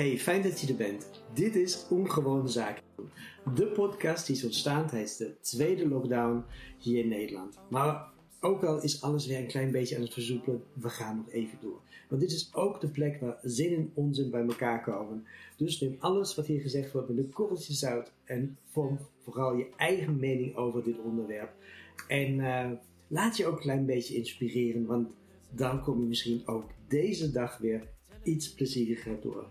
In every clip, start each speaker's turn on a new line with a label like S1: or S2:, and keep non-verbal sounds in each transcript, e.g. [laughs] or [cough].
S1: Hey, fijn dat je er bent. Dit is Ongewone Zaken. De podcast die is ontstaan tijdens de tweede lockdown hier in Nederland. Maar ook al is alles weer een klein beetje aan het verzoepelen, we gaan nog even door. Want dit is ook de plek waar zin en onzin bij elkaar komen. Dus neem alles wat hier gezegd wordt met een korreltje zout en vorm vooral je eigen mening over dit onderwerp. En uh, laat je ook een klein beetje inspireren, want dan kom je misschien ook deze dag weer iets plezieriger door.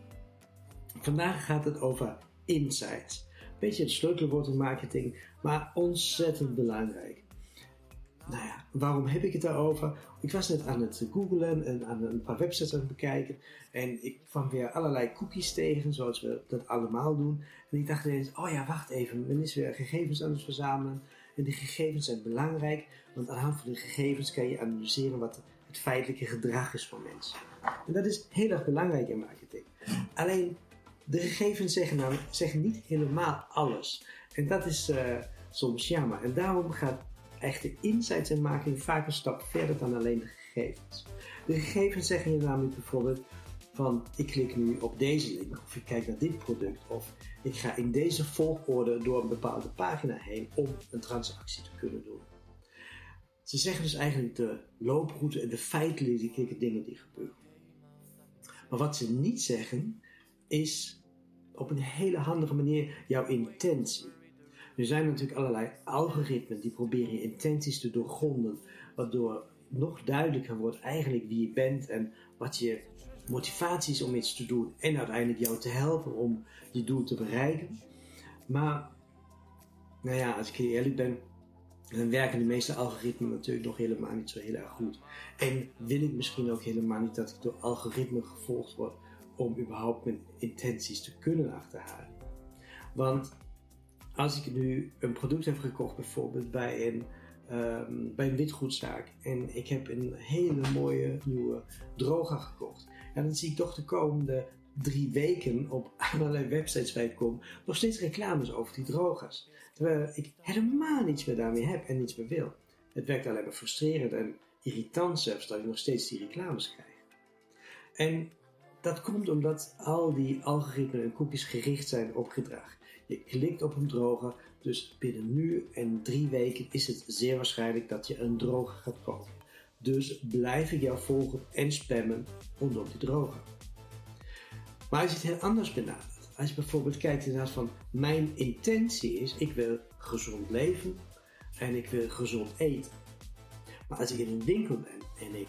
S1: Vandaag gaat het over insights. Beetje het sleutelwoord in marketing, maar ontzettend belangrijk. Nou ja, waarom heb ik het daarover? Ik was net aan het googlen en aan een paar websites aan het bekijken. En ik kwam weer allerlei cookies tegen, zoals we dat allemaal doen. En ik dacht ineens, oh ja, wacht even, men is weer gegevens aan het verzamelen. En die gegevens zijn belangrijk, want aan de hand van de gegevens kan je analyseren wat het feitelijke gedrag is van mensen. En dat is heel erg belangrijk in marketing. Alleen de gegevens zeggen, nou, zeggen niet helemaal alles. En dat is uh, soms jammer. En daarom gaat echte insights en marketing vaak een stap verder dan alleen de gegevens. De gegevens zeggen je namelijk bijvoorbeeld van ik klik nu op deze link of ik kijk naar dit product of ik ga in deze volgorde door een bepaalde pagina heen om een transactie te kunnen doen. Ze zeggen dus eigenlijk de looproute en de feitelijke dingen die gebeuren. Maar wat ze niet zeggen is op een hele handige manier jouw intentie. Er zijn natuurlijk allerlei algoritmen die proberen je intenties te doorgronden, waardoor nog duidelijker wordt eigenlijk wie je bent en wat je motivatie is om iets te doen en uiteindelijk jou te helpen om je doel te bereiken. Maar, nou ja, als ik heel eerlijk ben, dan werken de meeste algoritmen natuurlijk nog helemaal niet zo heel erg goed. En wil ik misschien ook helemaal niet dat ik door algoritmen gevolgd word om überhaupt mijn intenties te kunnen achterhalen. Want als ik nu een product heb gekocht, bijvoorbeeld bij een, um, bij een witgoedzaak, en ik heb een hele mooie nieuwe droger gekocht, en dan zie ik toch de komende drie weken op [laughs] allerlei websites waar ik kom, nog steeds reclames over die drogers. Terwijl ik helemaal niets meer daarmee heb en niets meer wil. Het werkt alleen maar frustrerend en irritant zelfs dat ik nog steeds die reclames krijg. En dat komt omdat al die algoritmen en cookies gericht zijn op gedrag. Je klikt op een droger, dus binnen nu en drie weken is het zeer waarschijnlijk dat je een droger gaat kopen. Dus blijf ik jou volgen en spammen rondom die droger. Maar als je het heel anders benadert, als je bijvoorbeeld kijkt inderdaad van mijn intentie is, ik wil gezond leven en ik wil gezond eten. Maar als ik in een winkel ben en ik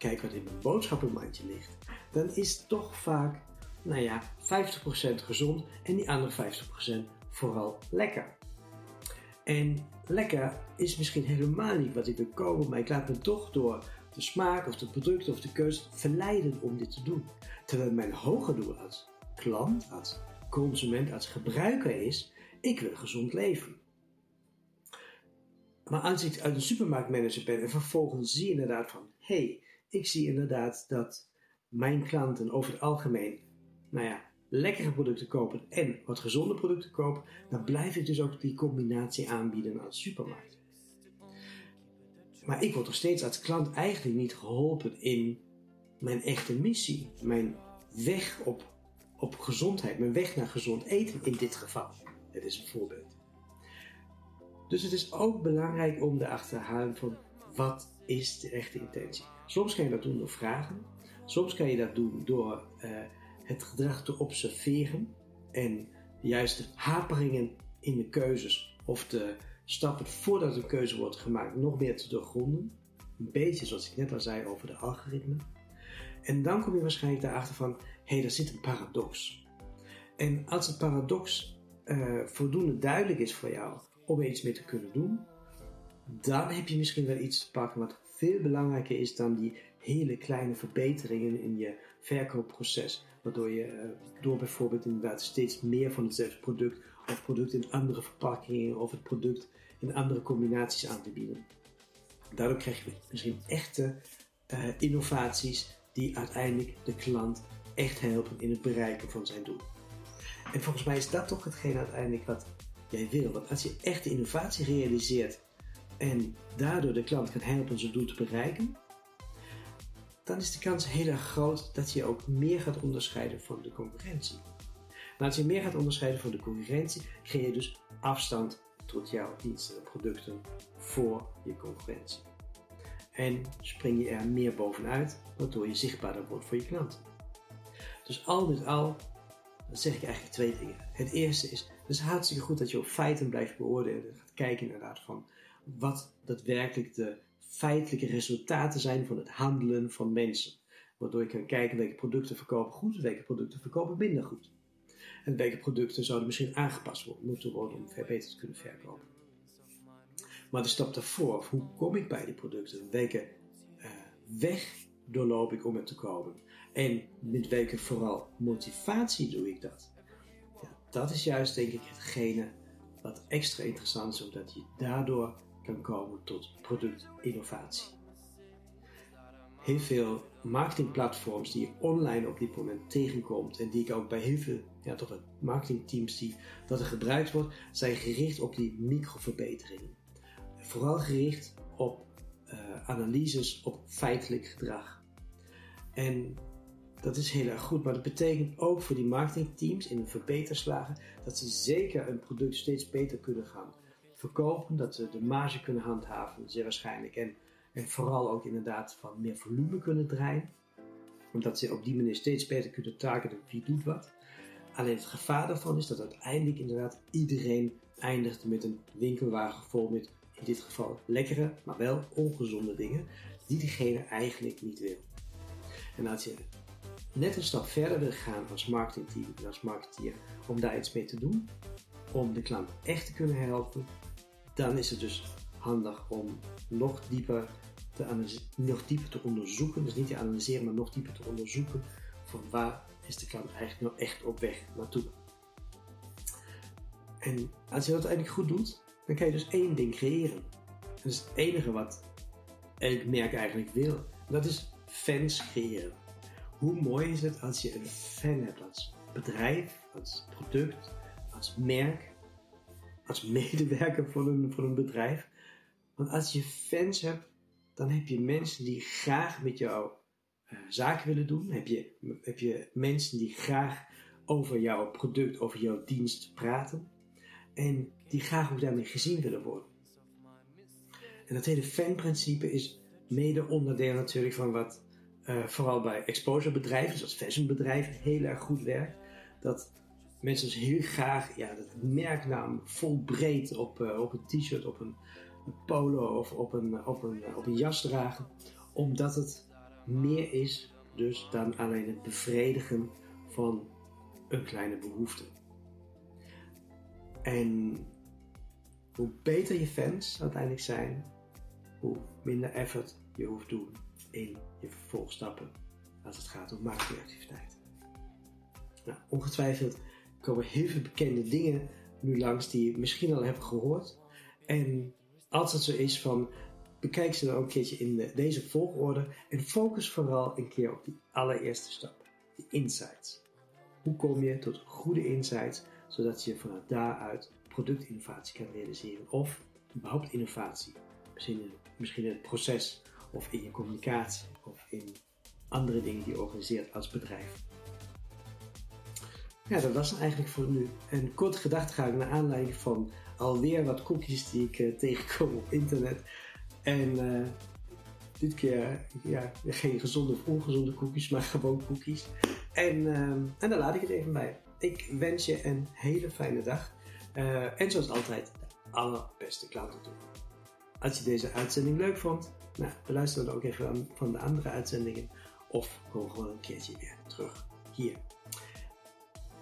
S1: kijk wat in mijn boodschappenmandje ligt, dan is toch vaak, nou ja, 50% gezond en die andere 50% vooral lekker. En lekker is misschien helemaal niet wat ik wil kopen, maar ik laat me toch door de smaak of de producten of de keuze verleiden om dit te doen. Terwijl mijn hoger doel als klant, als consument, als gebruiker is, ik wil gezond leven. Maar als ik uit een supermarktmanager ben en vervolgens zie inderdaad van, hé, hey, ik zie inderdaad dat mijn klanten over het algemeen, nou ja, lekkere producten kopen en wat gezonde producten kopen, dan blijf ik dus ook die combinatie aanbieden als supermarkt. Maar ik word nog steeds als klant eigenlijk niet geholpen in mijn echte missie, mijn weg op, op gezondheid, mijn weg naar gezond eten in dit geval. Dit is een voorbeeld. Dus het is ook belangrijk om te achterhalen van wat is de echte intentie. Soms kan je dat doen door vragen. Soms kan je dat doen door uh, het gedrag te observeren en juist de haperingen in de keuzes of de stappen voordat een keuze wordt gemaakt nog meer te doorgronden. Een beetje zoals ik net al zei over de algoritmen. En dan kom je waarschijnlijk daarachter van, hé, hey, daar zit een paradox. En als het paradox uh, voldoende duidelijk is voor jou om iets mee te kunnen doen, dan heb je misschien wel iets te pakken wat veel belangrijker is dan die hele kleine verbeteringen in je verkoopproces. Waardoor je uh, door bijvoorbeeld inderdaad steeds meer van hetzelfde product of product in andere verpakkingen of het product in andere combinaties aan te bieden. Daardoor krijg je misschien echte uh, innovaties die uiteindelijk de klant echt helpen in het bereiken van zijn doel. En volgens mij is dat toch hetgeen uiteindelijk wat jij wil. Want als je echte innovatie realiseert en daardoor de klant kan helpen zijn doel te bereiken, dan is de kans heel erg groot dat je ook meer gaat onderscheiden van de concurrentie. Maar als je meer gaat onderscheiden van de concurrentie, ga je dus afstand tot jouw diensten en producten voor je concurrentie. En spring je er meer bovenuit, waardoor je zichtbaarder wordt voor je klanten. Dus al met al, dan zeg ik eigenlijk twee dingen. Het eerste is, het is hartstikke goed dat je op feiten blijft beoordelen. Gaat kijken inderdaad van wat daadwerkelijk de feitelijke resultaten zijn van het handelen van mensen. Waardoor je kan kijken welke producten verkopen goed, welke producten verkopen minder goed. En welke producten zouden misschien aangepast moeten worden om beter te kunnen verkopen. Maar de stap daarvoor, hoe kom ik bij die producten? Welke uh, weg doorloop ik om het te kopen? En met welke vooral motivatie doe ik dat? Ja, dat is juist denk ik hetgene wat extra interessant is, omdat je daardoor kan komen tot productinnovatie. Heel veel marketingplatforms die je online op dit moment tegenkomt en die ik ook bij heel veel ja, toch marketingteams die dat er gebruikt wordt, zijn gericht op die microverbeteringen. Vooral gericht op uh, analyses op feitelijk gedrag. En dat is heel erg goed, maar dat betekent ook voor die marketingteams in een verbeterslagen dat ze zeker een product steeds beter kunnen gaan verkopen, dat ze de marge kunnen handhaven, zeer waarschijnlijk. En, en vooral ook inderdaad van meer volume kunnen draaien, omdat ze op die manier steeds beter kunnen targeten wie doet wat. Alleen het gevaar daarvan is dat uiteindelijk inderdaad iedereen eindigt met een winkelwagen vol met in dit geval lekkere, maar wel ongezonde dingen die diegene eigenlijk niet wil. En als je net een stap verder wil gaan als marketingteam en als marketeer om daar iets mee te doen, om de klant echt te kunnen helpen, dan is het dus handig om nog dieper te, nog dieper te onderzoeken. Dus niet te analyseren, maar nog dieper te onderzoeken van waar is de klant eigenlijk nou echt op weg naartoe. En als je dat eigenlijk goed doet, dan kan je dus één ding creëren. Dat is het enige wat elk merk eigenlijk wil. dat is fans creëren. Hoe mooi is het als je een fan hebt als bedrijf, als product, als merk, als medewerker van een, van een bedrijf. Want als je fans hebt, dan heb je mensen die graag met jou uh, zaken willen doen. Heb je, heb je mensen die graag over jouw product, over jouw dienst praten. En die graag ook daarmee gezien willen worden. En dat hele fanprincipe is mede onderdeel natuurlijk van wat uh, vooral bij exposure bedrijven, zoals fashionbedrijven, heel erg goed werkt. Dat mensen dus heel graag ja, dat merknaam vol breed op, uh, op een t-shirt, op een, een, polo of op een, op, een, op een jas dragen. Omdat het meer is dus dan alleen het bevredigen van een kleine behoefte. En hoe beter je fans uiteindelijk zijn, hoe minder effort je hoeft doen in je vervolgstappen als het gaat om marketingactiviteit. Nou, ongetwijfeld komen heel veel bekende dingen nu langs die je misschien al hebt gehoord. En als het zo is van bekijk ze dan ook een keertje in de, deze volgorde en focus vooral een keer op die allereerste stap, de insights. Hoe kom je tot goede insights, zodat je vanuit daaruit productinnovatie kan realiseren of überhaupt innovatie, misschien in, misschien in het proces of in je communicatie of in andere dingen die je organiseert als bedrijf. Ja, dat was eigenlijk voor nu. Een kort gedachtegang naar aanleiding van alweer wat cookies die ik uh, tegenkom op internet. En uh, dit keer ja, geen gezonde of ongezonde cookies, maar gewoon cookies. En, uh, en daar laat ik het even bij. Ik wens je een hele fijne dag. En zoals altijd, de allerbeste klanten toe. Als je deze uitzending leuk vond, nou, beluister dan ook even van de andere uitzendingen. Of kom gewoon een keertje weer terug hier.